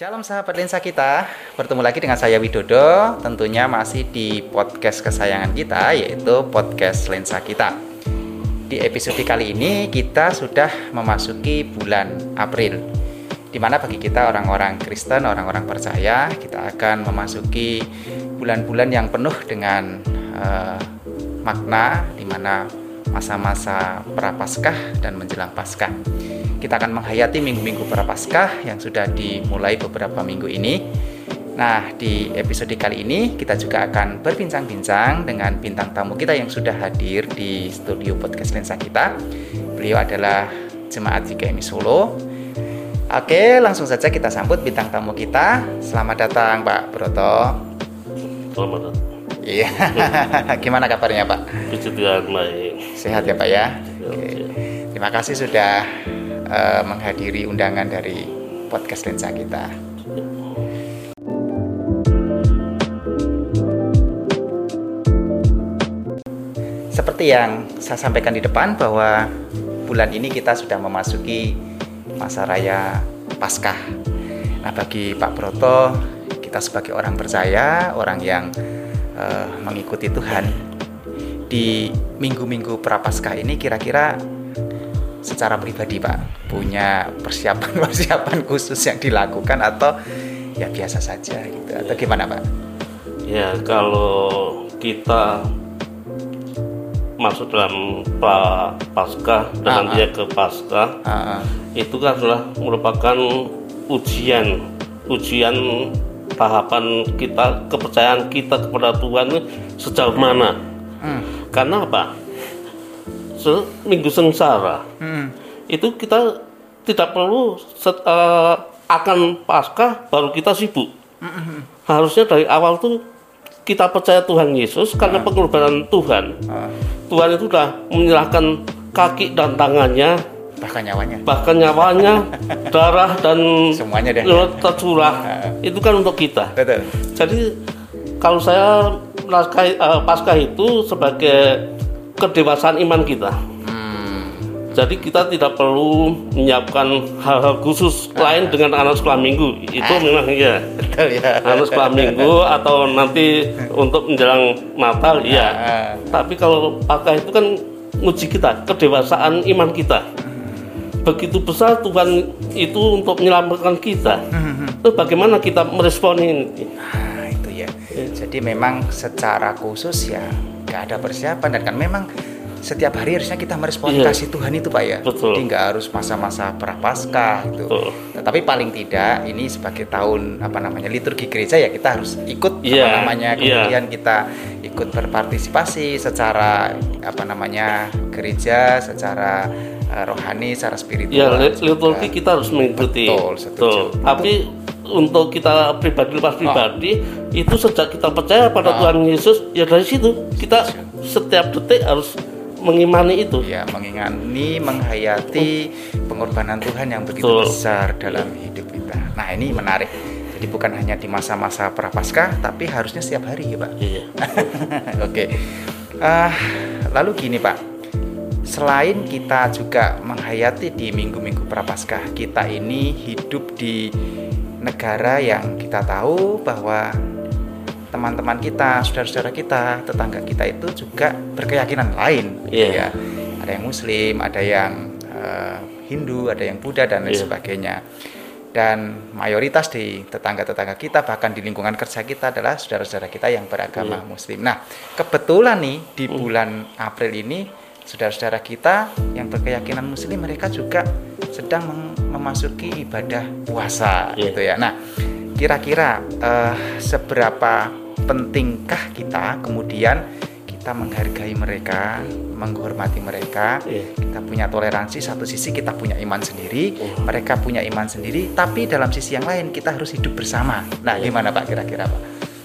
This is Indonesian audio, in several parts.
Shalom sahabat lensa kita, bertemu lagi dengan saya Widodo, tentunya masih di podcast kesayangan kita yaitu podcast lensa kita. Di episode kali ini kita sudah memasuki bulan April, di mana bagi kita orang-orang Kristen, orang-orang percaya, kita akan memasuki bulan-bulan yang penuh dengan uh, makna, di mana masa-masa prapaskah dan menjelang paskah kita akan menghayati minggu-minggu prapaskah yang sudah dimulai beberapa minggu ini. Nah, di episode kali ini kita juga akan berbincang-bincang dengan bintang tamu kita yang sudah hadir di studio podcast Lensa kita. Beliau adalah jemaat GKMI Solo. Oke, langsung saja kita sambut bintang tamu kita. Selamat datang, Pak Broto. Selamat datang. Iya. Gimana kabarnya, Pak? Puji Tuhan baik. Sehat ya, Pak ya? Oke. Terima kasih sudah uh, menghadiri undangan dari podcast lensa kita. Seperti yang saya sampaikan di depan bahwa bulan ini kita sudah memasuki masa raya Paskah. Nah, bagi Pak Broto, kita sebagai orang percaya, orang yang uh, mengikuti Tuhan di minggu-minggu prapaskah ini kira-kira secara pribadi Pak punya persiapan-persiapan khusus yang dilakukan atau ya biasa saja gitu atau gimana Pak? Ya kalau kita masuk dalam pra pasca dan uh -huh. nanti ke pasca uh -huh. itu kan adalah merupakan ujian ujian tahapan kita kepercayaan kita kepada Tuhan sejauh mana hmm. karena apa minggu sengsara hmm. itu kita tidak perlu set, uh, akan pasca baru kita sibuk hmm. harusnya dari awal tuh kita percaya Tuhan Yesus karena hmm. pengorbanan Tuhan hmm. Tuhan itu sudah menyerahkan kaki dan tangannya bahkan nyawanya bahkan nyawanya darah dan semuanya deh tercurah itu kan untuk kita Betul. jadi kalau saya uh, pasca itu sebagai kedewasaan iman kita jadi kita tidak perlu menyiapkan hal-hal khusus ah. lain dengan anak sekolah minggu. Itu ah. memang ya. Betul ya. Anak sekolah minggu atau nanti untuk menjelang Natal ya. Ah. Tapi kalau pakai itu kan nguji kita, kedewasaan iman kita. Begitu besar Tuhan itu untuk menyelamatkan kita. Itu bagaimana kita merespon ini? Nah, itu ya. ya. Jadi memang secara khusus ya nggak ada persiapan dan kan memang setiap hari harusnya kita merespon iya. kasih Tuhan itu pak ya Betul. jadi nggak harus masa-masa prapaskah gitu Betul. tapi paling tidak ini sebagai tahun apa namanya liturgi gereja ya kita harus ikut yeah. apa iya. namanya iya. kemudian yeah. kita ikut berpartisipasi secara apa namanya gereja secara uh, rohani secara spiritual ya liturgi kita harus mengikuti betul, betul. tapi untuk kita pribadi lepas pribadi oh. itu sejak kita percaya pada oh. Tuhan Yesus ya dari situ kita setiap detik harus mengimani itu ya mengingani menghayati pengorbanan Tuhan yang begitu Betul. besar dalam hidup kita nah ini menarik jadi bukan hanya di masa-masa prapaskah tapi harusnya setiap hari ya pak iya. oke okay. uh, lalu gini pak selain kita juga menghayati di minggu-minggu prapaskah kita ini hidup di negara yang kita tahu bahwa teman-teman kita, saudara-saudara kita, tetangga kita itu juga berkeyakinan lain, yeah. gitu iya. ya. Ada yang Muslim, ada yang uh, Hindu, ada yang Buddha dan lain yeah. sebagainya. Dan mayoritas di tetangga-tetangga kita, bahkan di lingkungan kerja kita adalah saudara-saudara kita yang beragama yeah. Muslim. Nah, kebetulan nih di hmm. bulan April ini, saudara-saudara kita yang berkeyakinan Muslim mereka juga sedang memasuki ibadah puasa, yeah. gitu ya. Nah, kira-kira uh, seberapa pentingkah kita kemudian kita menghargai mereka, menghormati mereka, yeah. kita punya toleransi satu sisi kita punya iman sendiri, oh. mereka punya iman sendiri, tapi dalam sisi yang lain kita harus hidup bersama. Nah, yeah. gimana Pak kira-kira Pak?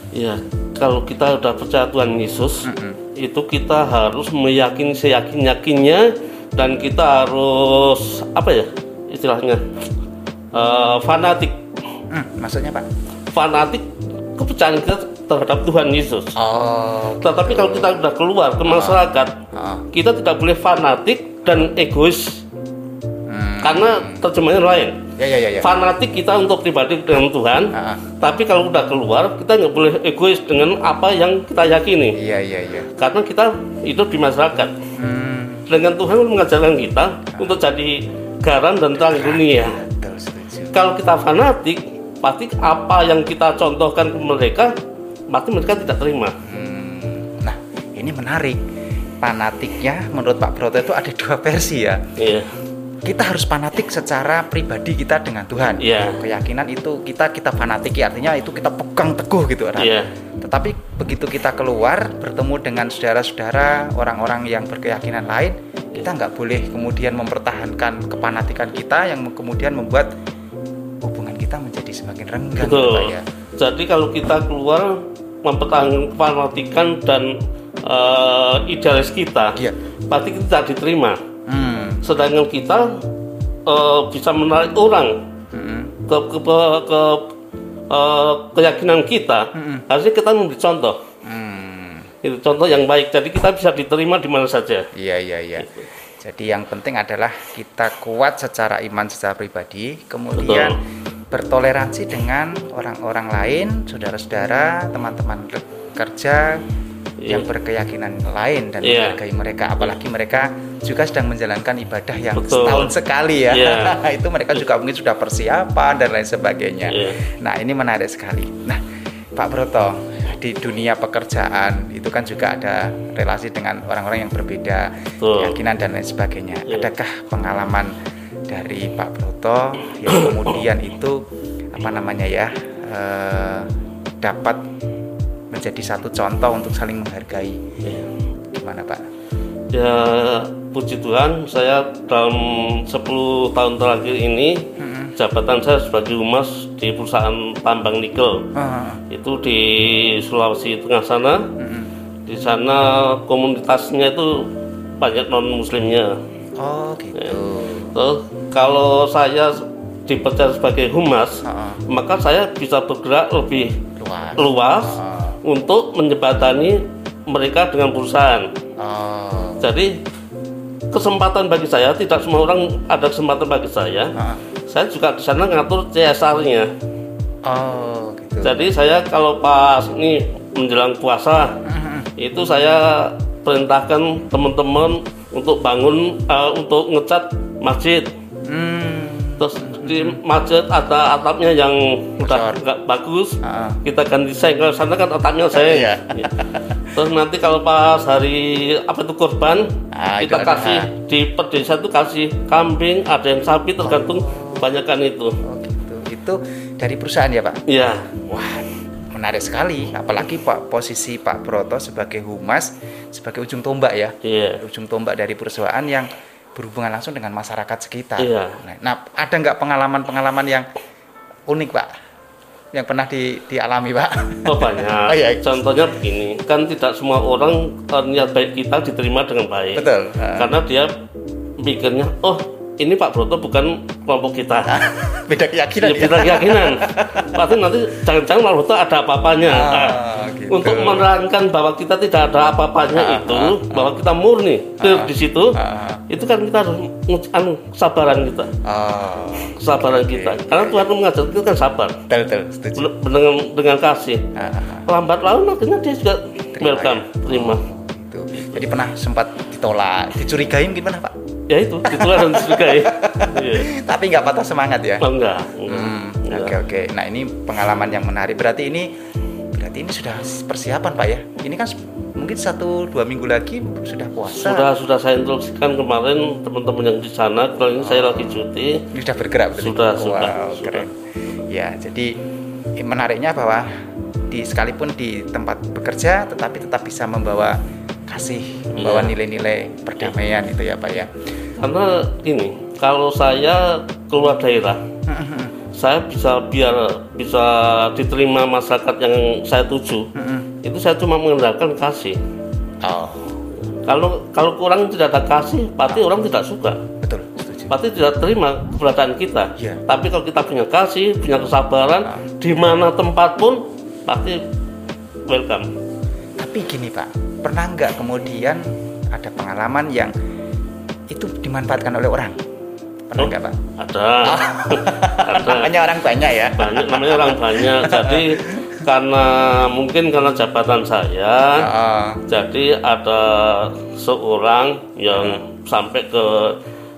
Iya, kalau kita sudah percaya Tuhan Yesus, mm -hmm. Itu kita harus meyakini seyakin yakinnya dan kita harus apa ya istilahnya uh, fanatik. Hmm, maksudnya Pak? Fanatik kepercayaan kita terhadap Tuhan Yesus. Oh. Gitu. Tetapi kalau kita sudah keluar ke masyarakat, oh. kita tidak boleh fanatik dan egois. Karena terjemahnya lain. Ya, ya, ya, ya. Fanatik kita untuk pribadi dengan Tuhan, uh tapi kalau udah keluar kita nggak boleh egois dengan apa yang kita yakini. Iya iya iya. Karena kita hidup di masyarakat. Hmm. Dengan Tuhan mengajarkan kita uh untuk jadi garam dan terang dunia. Kalau kita fanatik, pasti apa yang kita contohkan ke mereka, pasti mereka tidak terima. Hmm. Nah, ini menarik. Fanatiknya menurut Pak Broto itu ada dua versi ya. Iya kita harus fanatik secara pribadi kita dengan Tuhan. Yeah. Keyakinan itu kita kita fanatiki artinya itu kita pegang teguh gitu kan. Yeah. Tetapi begitu kita keluar bertemu dengan saudara-saudara orang-orang yang berkeyakinan lain, kita nggak boleh kemudian mempertahankan kepanatikan kita yang kemudian membuat hubungan kita menjadi semakin renggang. Betul. Gitu, ya. Jadi kalau kita keluar mempertahankan kepanatikan dan uh, idealis kita, yeah. pasti kita tidak diterima sedangkan kita uh, bisa menarik orang hmm. ke ke, ke, ke uh, keyakinan kita hmm. harusnya kita memberi contoh hmm. itu contoh yang baik jadi kita bisa diterima di mana saja iya iya iya gitu. jadi yang penting adalah kita kuat secara iman secara pribadi kemudian Betul. bertoleransi dengan orang-orang lain saudara-saudara teman-teman kerja yang iya. berkeyakinan lain dan yeah. menghargai mereka apalagi mereka juga sedang menjalankan ibadah yang Betul. setahun sekali ya yeah. itu mereka juga mungkin sudah persiapan dan lain sebagainya yeah. nah ini menarik sekali nah Pak Broto di dunia pekerjaan itu kan juga ada relasi dengan orang-orang yang berbeda Betul. keyakinan dan lain sebagainya yeah. adakah pengalaman dari Pak Broto yang kemudian itu apa namanya ya eh, dapat menjadi satu contoh untuk saling menghargai. Ya. Gimana Pak? Ya puji Tuhan saya dalam 10 tahun terakhir ini hmm. jabatan saya sebagai humas di perusahaan tambang nikel uh itu di Sulawesi Tengah sana. Hmm. Di sana komunitasnya itu banyak non muslimnya. Oh gitu. Ya. Terus kalau saya dipercaya sebagai humas, uh maka saya bisa bergerak lebih luas. luas uh untuk menjembatani mereka dengan perusahaan. Oh. Jadi kesempatan bagi saya tidak semua orang ada kesempatan bagi saya. Ah. Saya juga di sana ngatur CSR-nya. Oh, gitu. Jadi saya kalau pas ini menjelang puasa uh-huh. itu saya perintahkan teman-teman untuk bangun uh, untuk ngecat masjid. Hmm. Terus di masjid ada atapnya yang udah nggak bagus uh. kita ganti kalau sana kan atapnya saya iya. ya. terus nanti kalau pas hari apa itu korban uh, kita itu kasih ada. di per desa itu kasih kambing ada yang sapi tergantung oh. kebanyakan itu oh, gitu. itu dari perusahaan ya pak iya wah menarik sekali apalagi pak posisi Pak Broto sebagai humas sebagai ujung tombak ya yeah. ujung tombak dari perusahaan yang berhubungan langsung dengan masyarakat sekitar. Iya. Nah, ada nggak pengalaman-pengalaman yang unik, Pak? Yang pernah di, dialami, Pak? Oh banyak. oh, iya. Contohnya begini, kan tidak semua orang eh, niat baik kita diterima dengan baik. Betul. Karena dia pikirnya, oh ini Pak Broto bukan kelompok kita. beda keyakinan. Ya, beda keyakinan. Pasti nanti jangan-jangan Pak Broto ada apa-apanya. Ah, nah, gitu. Untuk menerangkan bahwa kita tidak ada apa-apanya ah, itu, ah, ah. bahwa kita murni ah, di situ, ah, itu kan kita harus anu kesabaran kita. Ah, kesabaran okay, kita. Okay. Karena Tuhan mengajar kita kan sabar. Betul, betul. Dengan dengan kasih. Ah, Lambat laun akhirnya dia juga terima, welcome, ya? terima. Oh, gitu. Jadi pernah sempat ditolak, dicurigai gimana Pak? Ya itu itulah yang juga ya. Tapi nggak patah semangat ya? Oh, enggak hmm, oke oke. Okay, nah ini pengalaman yang menarik. Berarti ini berarti ini sudah persiapan pak ya? Ini kan mungkin satu dua minggu lagi sudah puasa. Sudah sudah saya instruksikan kemarin teman-teman yang di sana kalau ini oh. saya lagi cuti. Ini sudah bergerak berarti? sudah wow, sudah. keren. Ya jadi menariknya bahwa di sekalipun di tempat bekerja tetapi tetap bisa membawa kasih membawa iya. nilai-nilai perdamaian itu ya Pak ya karena ini kalau saya keluar daerah saya bisa biar bisa diterima masyarakat yang saya tuju itu saya cuma mengandalkan kasih oh. kalau kalau kurang tidak ada kasih pasti orang tidak suka betul pasti tidak terima keberadaan kita yeah. tapi kalau kita punya kasih punya kesabaran oh. di mana tempat pun pasti welcome tapi gini pak pernah nggak kemudian ada pengalaman yang itu dimanfaatkan oleh orang Pernah Oh, nggak Pak? Ada. ada. Hanya orang banyak ya. Banyak namanya orang banyak. Jadi karena mungkin karena jabatan saya, Oh, jadi ada seorang yang sampai ke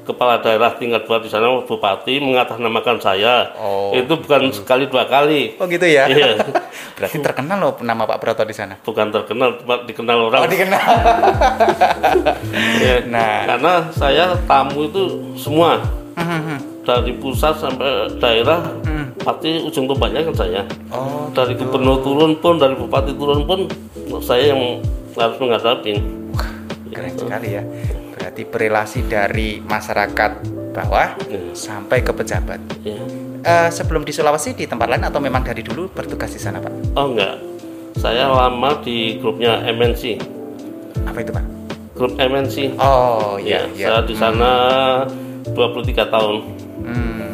kepala daerah tingkat dua di sana bupati mengatasnamakan saya. Oh. Itu bukan sekali dua kali. oh gitu ya. Iya. Berarti terkenal loh nama Pak Broto di sana. Bukan terkenal, dikenal orang. Oh dikenal. Ya, Nah. Karena saya tamu itu semua Hmm, dari pusat sampai daerah, pasti ujung tombaknya kan saya. oh, Dari gubernur turun pun, dari bupati turun pun, saya yang harus menghadapi. keren sekali ya. Berarti berelasi dari masyarakat bawah Iya. sampai ke pejabat. Ya. Eh, sebelum di Sulawesi di tempat lain atau memang dari dulu bertugas di sana Pak? Oh enggak, saya lama di grupnya MNC, Apa itu Pak? grup MNC. Oh Ya, iya iya. saya di sana 23 tahun. Hmm.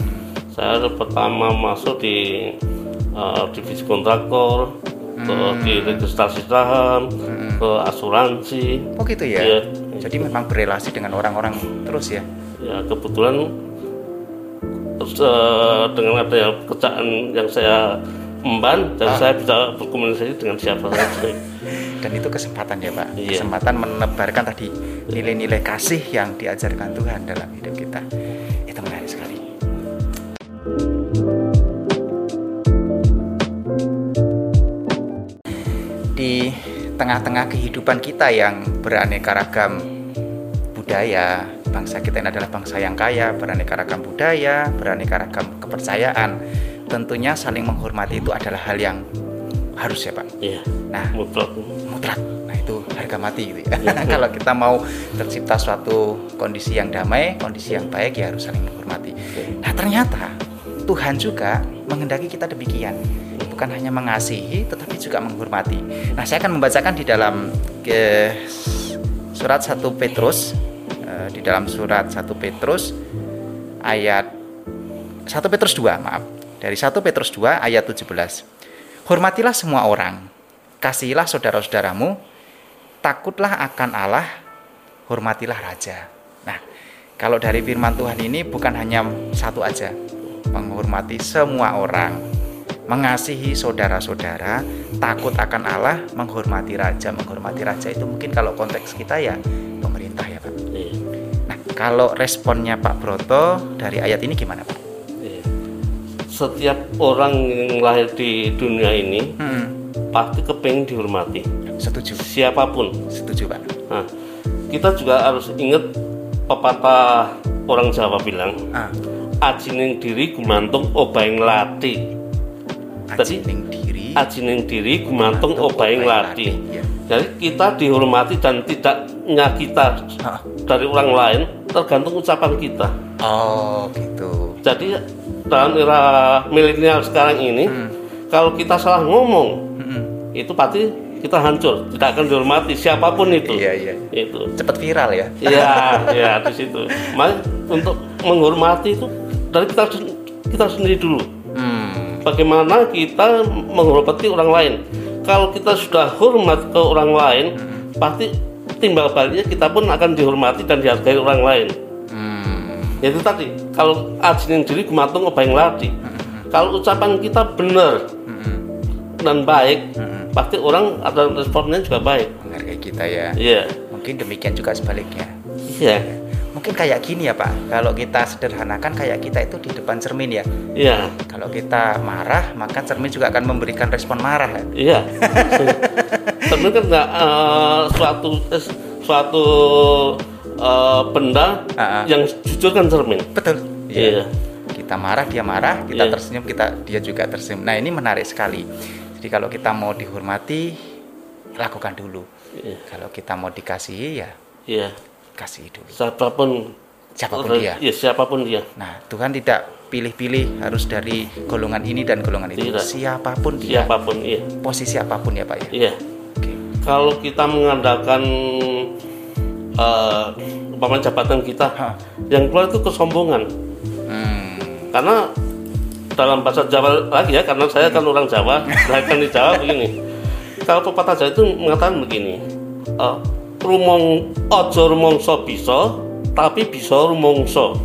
Saya pertama masuk di uh, divisi kontraktor, ke di registrasi saham, ke asuransi. Oh gitu ya. Iya. Jadi memang berelasi dengan orang-orang terus ya. Ya kebetulan terus, eh, dengan adanya pekerjaan yang saya emban, dan saya bisa berkomunikasi dengan siapa saja. Dan itu kesempatan ya Pak. Iya. Kesempatan menebarkan tadi nilai-nilai kasih yang diajarkan Tuhan dalam hidup kita. Itu menarik sekali. Di tengah-tengah kehidupan kita yang beraneka ragam budaya, bangsa kita ini adalah bangsa yang kaya, beraneka ragam budaya, beraneka ragam kepercayaan. Tentunya saling menghormati itu adalah hal yang harus ya Pak. Iya, Nah, mutlak. mutlak. Nah, itu harga mati gitu ya. Kalau kita mau tercipta suatu kondisi yang damai, kondisi yang baik ya harus saling menghormati. Nah, ternyata Tuhan juga menghendaki kita demikian. Bukan hanya mengasihi tetapi juga menghormati. Nah, saya akan membacakan di dalam ke surat 1 Petrus eh, di dalam surat 1 Petrus ayat 1 Petrus 2, maaf. Dari 1 Petrus 2 ayat 17. Hormatilah semua orang, kasihilah saudara-saudaramu, takutlah akan Allah, hormatilah raja. Nah, kalau dari firman Tuhan ini bukan hanya satu aja, menghormati semua orang, mengasihi saudara-saudara, takut akan Allah, menghormati raja. Menghormati raja itu mungkin kalau konteks kita ya pemerintah kalau responnya Pak Broto dari ayat ini gimana, Pak? Iya. Setiap orang yang lahir di dunia ini Hmm, pasti kepengen dihormati, setuju, siapa pun. setuju, Pak. Nah, kita juga harus ingat pepatah orang Jawa bilang, Ah, ajining diri gumantung obaing lati. Ajining diri, Ajining diri gumantung obaing lati. Ya. Jadi kita dihormati dan tidaknya kita dari orang lain tergantung ucapan kita. Oh, gitu. Jadi dalam era milenial sekarang ini, Hmm. kalau kita salah ngomong, Mm-mm. itu pasti kita hancur, tidak akan dihormati siapa pun itu. Iya, iya. Itu. Cepat viral ya. Iya, ya di situ. Makanya untuk menghormati itu dari kita kita sendiri dulu. Hmm. Bagaimana kita menghormati orang lain. Kalau kita sudah hormat ke orang lain, pasti timbal baliknya kita pun akan dihormati dan dihargai orang lain. Hmm. Itu tadi, kalau ajinin diri gumantung obaing lati. Kalau ucapan kita benar Mm-mm. dan baik, Mm-mm. pasti orang ada responnya juga baik. Menghargai kita ya. Iya, Mungkin demikian juga sebaliknya. iya, Mungkin kayak gini ya Pak. Kalau kita sederhanakan kayak kita itu di depan cermin ya. iya, Kalau kita marah, maka cermin juga akan memberikan respon marah. ya. iya. Sebenarnya kan eh, suatu eh, suatu eh, benda ah. yang jujur kan cermin. Betul. Iya, Kita marah, dia marah. Kita Iya. tersenyum, kita dia juga tersenyum. Nah ini menarik sekali. Jadi kalau kita mau dihormati, lakukan dulu. iya, Kalau kita mau dikasihi ya iya. kasih dulu. Siapa pun, Siapa pun dia. Iya, siapa pun dia. Nah, Tuhan tidak pilih-pilih harus dari golongan ini dan golongan itu. Tidak. Siapa pun dia, Siapa pun, iya, posisi apa pun ya Pak ya. iya. Kalau kita mengandalkan eh umpamanya jabatan kita, Hah. yang keluar itu kesombongan. Hmm. Karena dalam bahasa Jawa lagi ya, karena saya kan orang Jawa, saya kan di Jawa begini. Kalau pepatah Jawa itu mengatakan begini, eh, rumong ojo rumongso bisa, tapi bisa rumongso.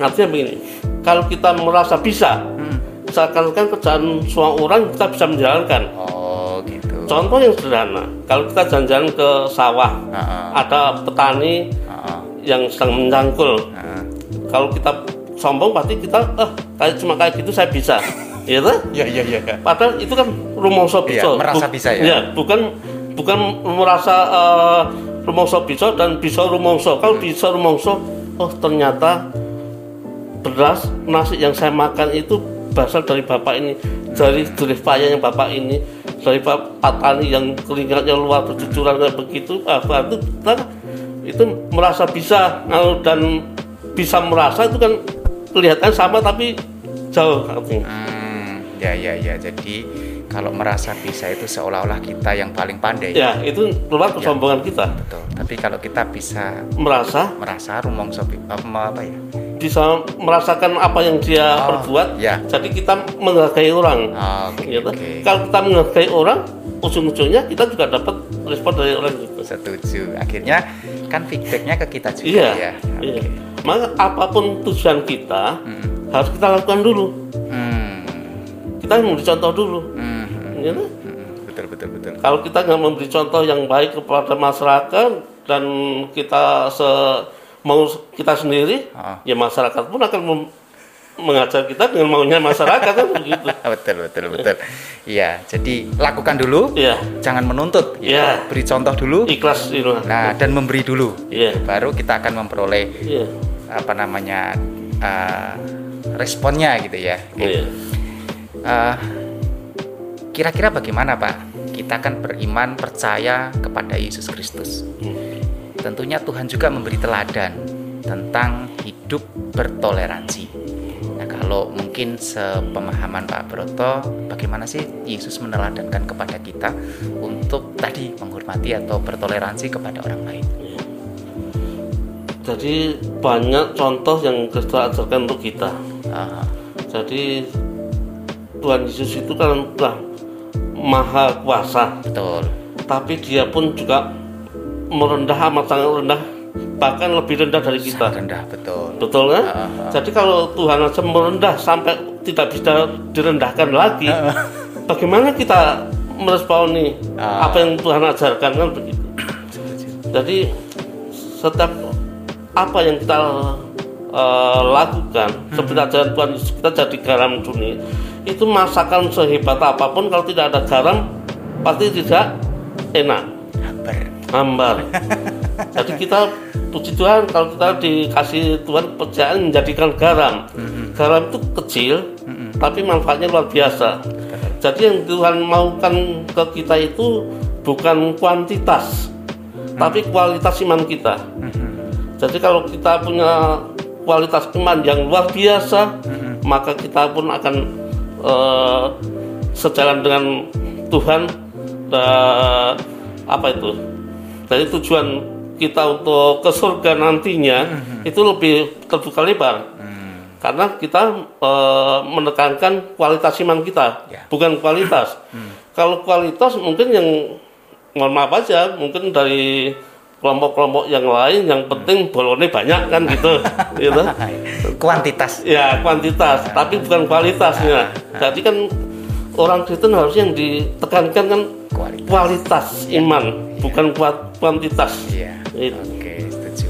artinya begini kalau kita merasa bisa hmm. seakan-akan kerjaan semua orang kita bisa menjalankan oh contoh yang sederhana kalau kita jalan-jalan ke sawah uh -uh. ada petani uh -uh. yang sedang mencangkul. Uh -uh. kalau kita sombong pasti kita eh kayak cuma kayak gitu saya bisa. Ya ya ya ya padahal itu kan rumongso bisa ya, merasa bisa ya? Ya bukan bukan merasa uh, rumongso bisa dan bisa rumongso kalau bisa rumongso oh ternyata beras nasi yang saya makan itu berasal dari bapak ini dari dari payah yang bapak ini dari pak petani yang keringatnya luar bercucuran kayak begitu ah, itu kita itu merasa bisa dan bisa merasa itu kan kelihatan sama tapi jauh. Hmm, ya ya ya jadi kalau merasa bisa itu seolah-olah kita yang paling pandai. Ya, itu keluar kesombongan ya, kita. Betul. Tapi kalau kita bisa merasa merasa rumong sobi apa ya? Bisa merasakan apa yang dia oh, perbuat. Ya. Jadi kita menghargai orang. Oh, okay, gitu. okay. Kalau kita menghargai orang, ujung-ujungnya kita juga dapat respon dari orang itu. Setuju. Akhirnya kan feedbacknya ke kita juga iya, ya. Okay. Iya. Maka apa pun tujuan kita hmm. harus kita lakukan dulu. Hmm. Kita memberi contoh dulu. Hmm ya betul betul betul. Kalau kita nggak memberi contoh yang baik kepada masyarakat dan kita se mau kita sendiri uh. ya masyarakat pun akan mengajar kita dengan maunya masyarakat kan begitu. Betul betul betul. Iya jadi lakukan dulu ya jangan menuntut. Ya beri contoh dulu. Ikhlas itu nah dan memberi dulu. Ya baru kita akan memperoleh ya. apa namanya uh, responnya gitu ya. Gitu. Uh, Kira-kira bagaimana Pak? Kita kan beriman percaya kepada Yesus Kristus. Tentunya Tuhan juga memberi teladan tentang hidup bertoleransi. Nah, kalau mungkin sepemahaman Pak Broto, bagaimana sih Yesus meneladankan kepada kita untuk tadi menghormati atau bertoleransi kepada orang lain? Jadi banyak contoh yang Kristus ajarkan untuk kita. Uh. Jadi Tuhan Yesus itu kan telah maha kuasa betul tapi dia pun juga merendah amat sangat rendah bahkan lebih rendah dari kita sangat rendah betul betul kan uh, uh. jadi kalau Tuhan aja merendah sampai tidak bisa direndahkan lagi uh. bagaimana kita meresponi uh. apa yang Tuhan ajarkan kan begitu jadi setiap apa yang kita uh, lakukan hmm. seperti ajaran Tuhan kita jadi garam dunia itu masakan sehebat apa pun kalau tidak ada garam pasti tidak enak hambar hambar jadi kita puji Tuhan kalau kita dikasih Tuhan pekerjaan menjadikan garam mm-hmm. garam itu kecil mm-hmm. tapi manfaatnya luar biasa jadi yang Tuhan maukan ke kita itu bukan kuantitas mm-hmm. tapi kualitas iman kita mm-hmm. jadi kalau kita punya kualitas iman yang luar biasa mm-hmm. maka kita pun akan uh, sejalan dengan Tuhan dan apa itu dari tujuan kita untuk ke surga nantinya hmm. itu lebih terbuka lebar hmm. karena kita uh, menekankan kualitas iman kita yeah. bukan kualitas hmm. kalau kualitas mungkin yang mohon maaf aja mungkin dari kelompok-kelompok yang lain yang penting bolone banyak kan gitu gitu. Kuantitas. Ya kuantitas tapi bukan kualitasnya. Jadi kan orang Kristen harus yang ditekankan kan kualitas, kualitas iman bukan kuat kuantitas. Iya oke setuju.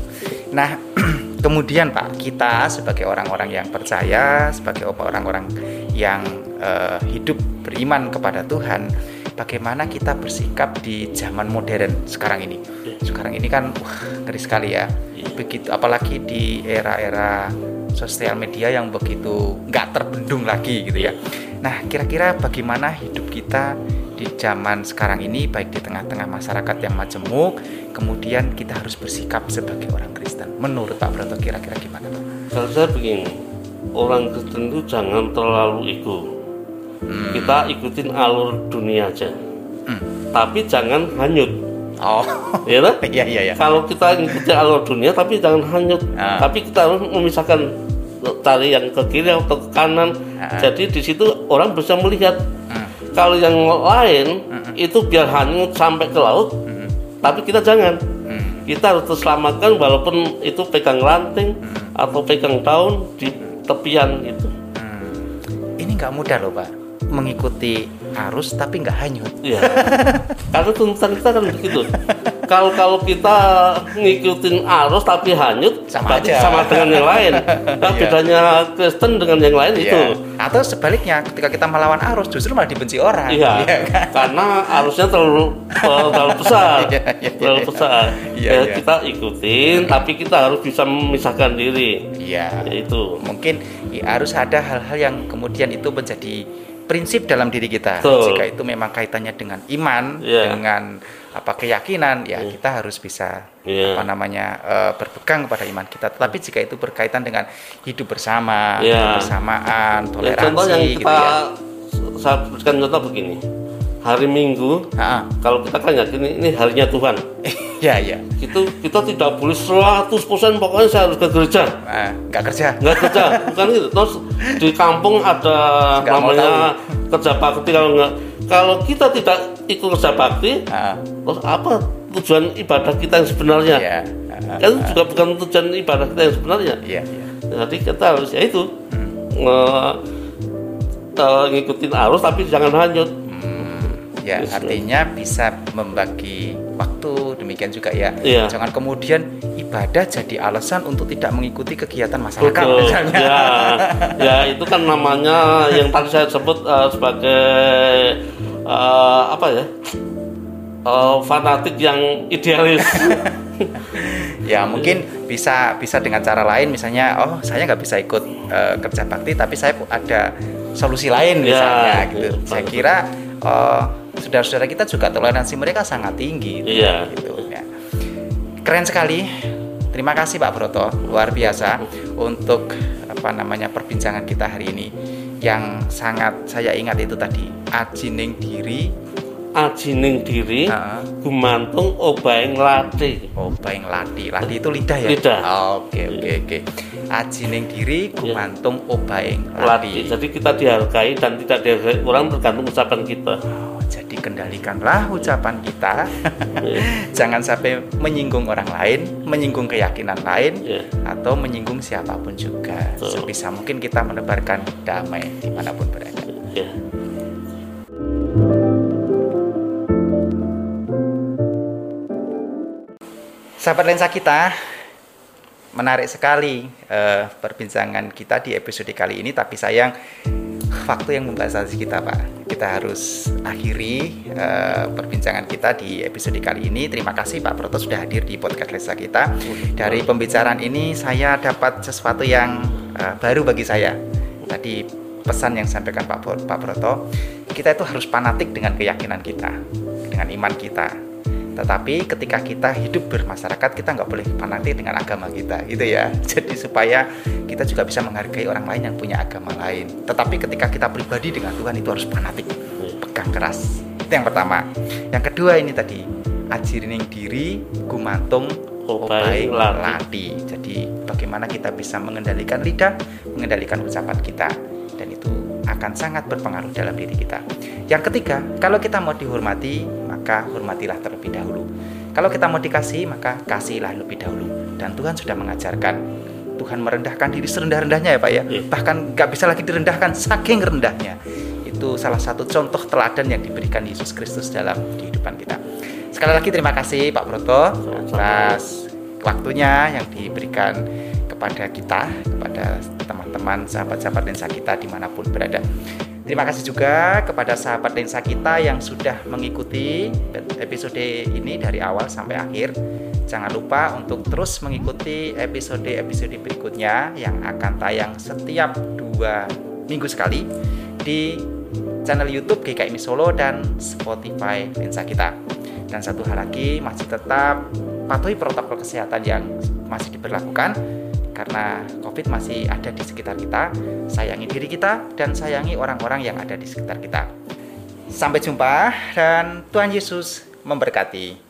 Nah kemudian Pak kita sebagai orang-orang yang percaya sebagai orang-orang yang uh, hidup beriman kepada Tuhan bagaimana kita bersikap di zaman modern sekarang ini. Sekarang ini kan wah, ngeri sekali ya. Begitu apalagi di era-era sosial media yang begitu nggak terbendung lagi gitu ya. Nah, kira-kira bagaimana hidup kita di zaman sekarang ini baik di tengah-tengah masyarakat yang majemuk, kemudian kita harus bersikap sebagai orang Kristen. Menurut Pak Broto kira-kira gimana Pak? Kalau saya begini, orang Kristen itu jangan terlalu ego hmm. kita ikutin alur dunia aja hmm. tapi jangan hanyut oh ya iya iya iya kalau kita ikutin alur dunia tapi jangan hanyut ah. tapi kita harus memisahkan cari yang ke kiri atau ke kanan ah. jadi di situ orang bisa melihat hmm. kalau yang lain hmm. itu biar hanyut sampai ke laut hmm. tapi kita jangan kita harus terselamatkan walaupun itu pegang ranting hmm. atau pegang daun di tepian gitu hmm. ini nggak mudah loh pak mengikuti arus tapi nggak hanyut ya karena tuntutan kita kan begitu kalau kalau kita ngikutin arus tapi hanyut sama aja. sama dengan yang lain nah, Iya. bedanya Kristen dengan yang lain Iya. itu atau sebaliknya ketika kita melawan arus justru malah dibenci orang Iya, kan? karena arusnya terlalu terlalu besar, Iya, iya, terlalu iya. besar. Iya, ya, iya. kita ikutin, tapi kita harus bisa memisahkan diri. iya Itu. mungkin ya, harus ada hal-hal yang kemudian itu menjadi prinsip dalam diri kita Betul. jika itu memang kaitannya dengan iman Iya. dengan apa keyakinan ya Iya. kita harus bisa Iya. apa namanya eh, berpegang kepada iman kita tetapi jika itu berkaitan dengan hidup bersama Iya. kebersamaan Ya, toleransi contoh yang gitu kita ya saya berikan contoh begini. Hari Minggu, Ah, kalau kita kan yakin ini, ini harinya Tuhan. ya ya Itu kita tidak boleh 100% pokoknya saya harus ke gereja. Ah, nggak kerja. Nggak kerja bukan gitu. Terus di kampung ada Nggak mau namanya kerja bakti kalau nggak kalau kita tidak ikut kerja bakti Ah, terus apa tujuan ibadah kita yang sebenarnya? Ya Ah, kan juga bukan tujuan ibadah kita yang sebenarnya. Iya iya. Jadi kita harus ya itu nge- eh, ngikutin arus tapi jangan hanyut Ya, Yes, artinya bisa membagi waktu, demikian juga ya. Iya. Jangan kemudian ibadah jadi alasan untuk tidak mengikuti kegiatan masyarakat Betul. misalnya. Ya, ya itu kan namanya yang tadi saya sebut eh, sebagai eh, apa ya? Eh, fanatik yang idealis. Ya, mungkin bisa bisa dengan cara lain misalnya, oh, saya nggak bisa ikut eh, kerja bakti tapi saya ada solusi lain Ya, misalnya gitu. iya, Saya kira eh, saudara-saudara kita juga toleransi mereka sangat tinggi Iya. gitu ya. Keren sekali. Terima kasih Pak Broto, luar biasa untuk apa namanya perbincangan kita hari ini yang sangat saya ingat itu tadi ajining diri Ajining diri, Heeh. gumantung obaing lati. oh baing lati lati itu lidah ya Lidah. oke oke oke ajining diri gumantung obaing lati Lati. Jadi kita dihargai dan tidak dihargai orang tergantung ucapan kita. Kendalikanlah ucapan kita jangan sampai menyinggung orang lain menyinggung keyakinan lain Iya. atau menyinggung siapa pun juga Betul. sebisa mungkin kita menebarkan damai di mana pun berada Ya. sahabat lensa kita menarik sekali eh, perbincangan kita di episode kali ini tapi sayang waktu yang membatasi kita pak kita harus akhiri eh, perbincangan kita di episode kali ini. Terima kasih Pak Proto sudah hadir di podcast lensa kita. Dari pembicaraan ini saya dapat sesuatu yang eh, baru bagi saya. Tadi pesan yang disampaikan Pak Pak Broto kita itu harus fanatik dengan keyakinan kita dengan iman kita tetapi ketika kita hidup bermasyarakat kita nggak boleh fanatik dengan agama kita gitu ya. Jadi supaya kita juga bisa menghargai orang lain yang punya agama lain. Tetapi ketika kita pribadi dengan Tuhan itu harus fanatik pegang keras. Itu yang pertama. Yang kedua ini tadi ajirining diri gumantung lati. lati. Jadi bagaimana kita bisa mengendalikan lidah mengendalikan ucapan kita. Dan itu akan sangat berpengaruh dalam diri kita. Yang ketiga, kalau kita mau dihormati, maka hormatilah terlebih dahulu. Kalau kita mau dikasih, maka kasihlah lebih dahulu. Dan Tuhan sudah mengajarkan, Tuhan merendahkan diri serendah-rendahnya ya Pak ya. Iya. Bahkan nggak bisa lagi direndahkan, saking rendahnya. Itu salah satu contoh teladan yang diberikan Yesus Kristus dalam kehidupan kita. Sekali lagi terima kasih Pak Broto atas waktunya yang diberikan kepada kita, kepada teman-teman sahabat-sahabat lensa kita di mana pun berada. Terima kasih juga kepada sahabat lensa kita yang sudah mengikuti episode ini dari awal sampai akhir. Jangan lupa untuk terus mengikuti episode-episode berikutnya yang akan tayang setiap dua minggu sekali di channel YouTube GKMI Solo dan Spotify lensa kita. Dan satu hal lagi, masih tetap patuhi protokol kesehatan yang masih diberlakukan karena COVID masih ada di sekitar kita. Sayangi diri kita dan sayangi orang-orang yang ada di sekitar kita. Sampai jumpa dan Tuhan Yesus memberkati.